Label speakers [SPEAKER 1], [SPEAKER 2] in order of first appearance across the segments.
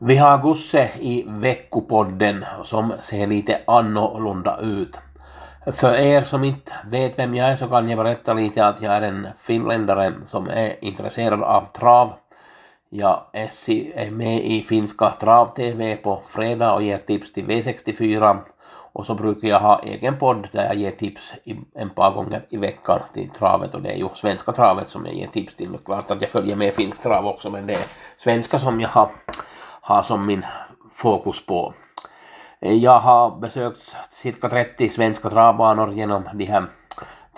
[SPEAKER 1] Vi har Gusse i veckopodden som ser lite annorlunda ut. För er som inte vet vem jag är så kan jag berätta lite att jag är en finländare som är intresserad av trav. Jag är med i finska Trav-TV på fredag och ger tips till V64 och så brukar jag ha egen podd där jag ger tips en par gånger i veckan till travet och det är ju svenska travet som jag ger tips till. Klart att jag följer med finsk trav också men det är svenska som jag har har som min fokus på. Eh, jag har besökt cirka 30 svenska travbanor genom de här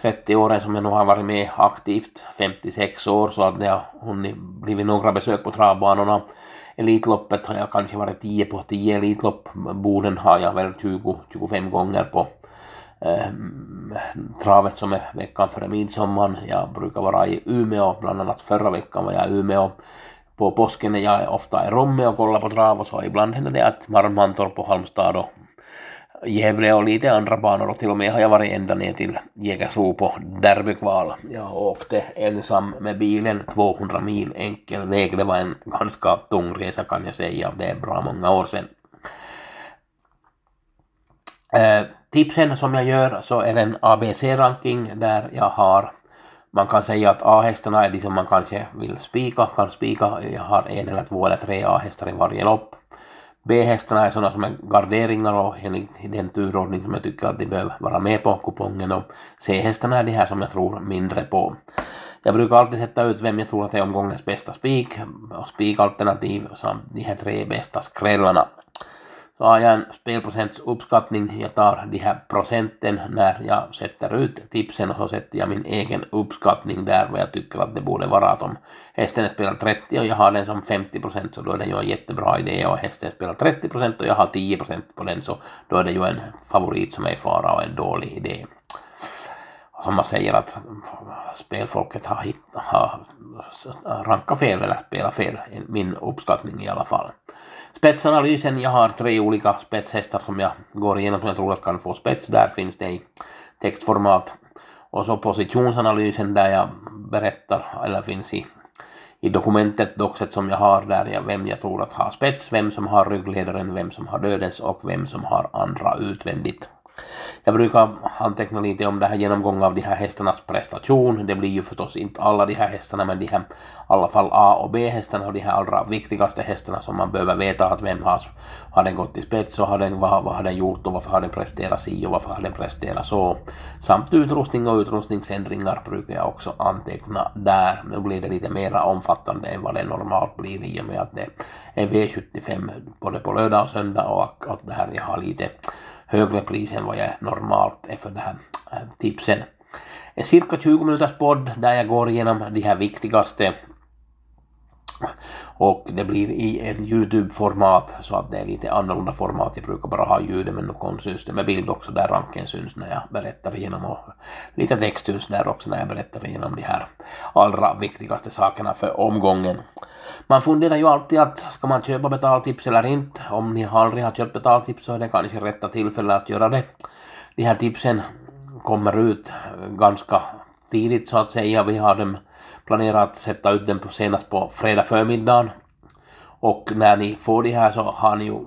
[SPEAKER 1] 30 åren som jag nu har varit med aktivt, 56 år, så att det har hunnit blivit några besök på travbanorna. Elitloppet har jag kanske varit 10 på 10 Elitlopp, Boden har jag väl 20-25 gånger på eh, travet som är veckan före midsommar. Jag brukar vara i Umeå, bland annat förra veckan var jag i Umeå på påsken när jag är ofta i Romme och kollar på trav och så ibland händer det att Marmantorp och Halmstad och Gävle och lite andra banor och till och med har jag varit ända ner till Jägersro på derbykval. Jag åkte ensam med bilen 200 mil enkel väg. Det var en ganska tung resa kan jag säga. Det är bra många år sedan. Eh, tipsen som jag gör så är en ABC-ranking där jag har man kan säga att A-hästarna är de som man kanske vill spika, kan spika. Jag har en eller två eller tre A-hästar i varje lopp. B-hästarna är sådana som är garderingar och enligt den turordning som jag tycker att de behöver vara med på kupongen och C-hästarna är de här som jag tror mindre på. Jag brukar alltid sätta ut vem jag tror att är omgångens bästa spik och spikalternativ samt de här tre bästa skrällarna så har jag en spelprocentsuppskattning. Jag tar de här procenten när jag sätter ut tipsen och så sätter jag min egen uppskattning där vad jag tycker att det borde vara. Att om hästen spelar 30 och jag har den som 50 procent så då är det ju en jättebra idé och hästen spelar 30 procent och jag har 10 procent på den så då är det ju en favorit som är i fara och en dålig idé. Som man säger att spelfolket har, hitt, har rankat fel eller spelat fel, min uppskattning i alla fall. Spetsanalysen, jag har tre olika spetshästar som jag går igenom som jag tror att kan få spets. Där finns det i textformat. Och så positionsanalysen där jag berättar, eller finns i, i dokumentet, doxet som jag har där jag, vem jag tror att har spets, vem som har ryggledaren, vem som har dödens och vem som har andra utvändigt. Jag brukar anteckna lite om det här genomgången av de här hästarnas prestation. Det blir ju förstås inte alla de här hästarna men de här i alla fall A och B-hästarna och de här allra viktigaste hästarna som man behöver veta att vem har, har den gått i spets och har den, vad, vad har den gjort och varför har den presterat si och varför har den presterat så. Samt utrustning och utrustningsändringar brukar jag också anteckna där. Nu blir det lite mera omfattande än vad det normalt blir i och med att det är V75 både på lördag och söndag och att det här jag har lite högre pris än vad jag normalt är för det här eh, tipsen. En cirka 20 minuters podd där jag går igenom de här viktigaste och det blir i en Youtube-format så att det är lite annorlunda format. Jag brukar bara ha ljudet men nu syns det med bild också där ranken syns när jag berättar igenom och lite text syns där också när jag berättar igenom de här allra viktigaste sakerna för omgången. Man funderar ju alltid att ska man köpa betaltips eller inte. Om ni aldrig har köpt betaltips så är det kanske rätta tillfället att göra det. De här tipsen kommer ut ganska tidigt så att säga. Vi har dem Planerar att sätta ut den på senast på fredag förmiddagen. Och när ni får de här så har ni ju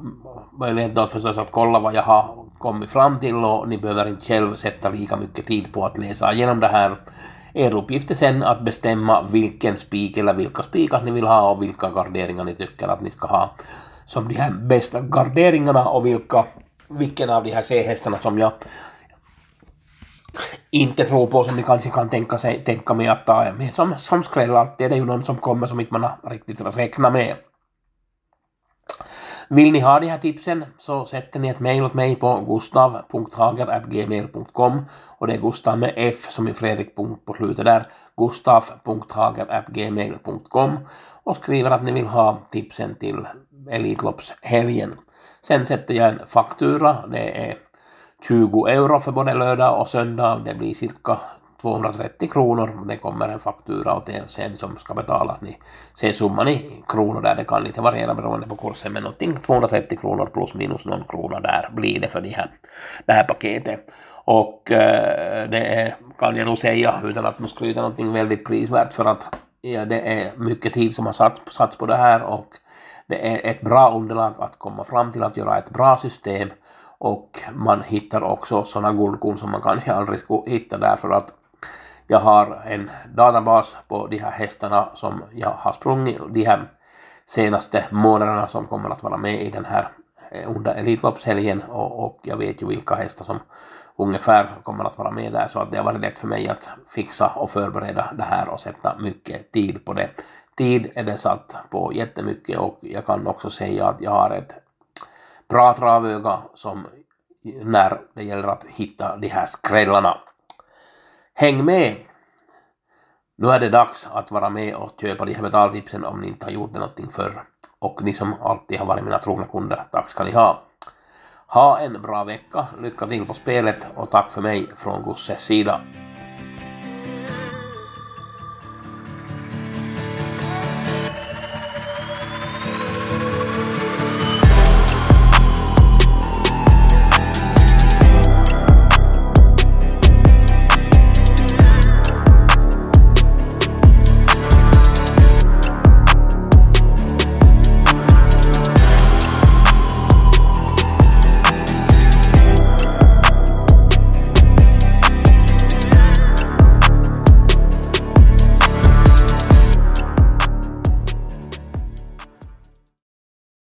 [SPEAKER 1] möjlighet då förstås att kolla vad jag har kommit fram till och ni behöver inte själv sätta lika mycket tid på att läsa igenom det här. Er uppgift är sen att bestämma vilken spik eller vilka spikar ni vill ha och vilka garderingar ni tycker att ni ska ha som de här bästa garderingarna och vilka, vilken av de här C-hästarna som jag inte tror på som ni kanske kan tänka, sig, tänka mig att ta med som, som skräll alltid. Det är ju någon som kommer som inte man har riktigt räknat med. Vill ni ha de här tipsen så sätter ni ett mejl åt mig på gustav.hager.gmail.com och det är Gustav med F som i Fredrik på slutet där, gustav.hager.gmail.com och skriver att ni vill ha tipsen till Elitloppshelgen. Sen sätter jag en faktura, det är 20 euro för både lördag och söndag, det blir cirka 230 kronor. Det kommer en faktura åt er sen som ska betala. Ni ser summan i kronor där. Det kan lite variera beroende på kursen men någonting 230 kronor plus minus någon krona där blir det för det här, det här paketet. Och eh, det är, kan jag nog säga utan att skryta någonting väldigt prisvärt för att ja, det är mycket tid som har satts, satts på det här och det är ett bra underlag att komma fram till att göra ett bra system och man hittar också sådana guldkorn som man kanske aldrig skulle hitta därför att jag har en databas på de här hästarna som jag har sprungit de här senaste månaderna som kommer att vara med i den här eh, under Elitloppshelgen och, och jag vet ju vilka hästar som ungefär kommer att vara med där så att det har varit lätt för mig att fixa och förbereda det här och sätta mycket tid på det. Tid är det satt på jättemycket och jag kan också säga att jag har ett bra travöga som när det gäller att hitta de här skrällarna. Häng med! Nu är det dags att vara med och köpa de här betaltipsen om ni inte har gjort det någonting förr. Och ni som alltid har varit mina trogna kunder, tack ska ni ha. Ha en bra vecka, lycka till på spelet och tack för mig från Gusses sida.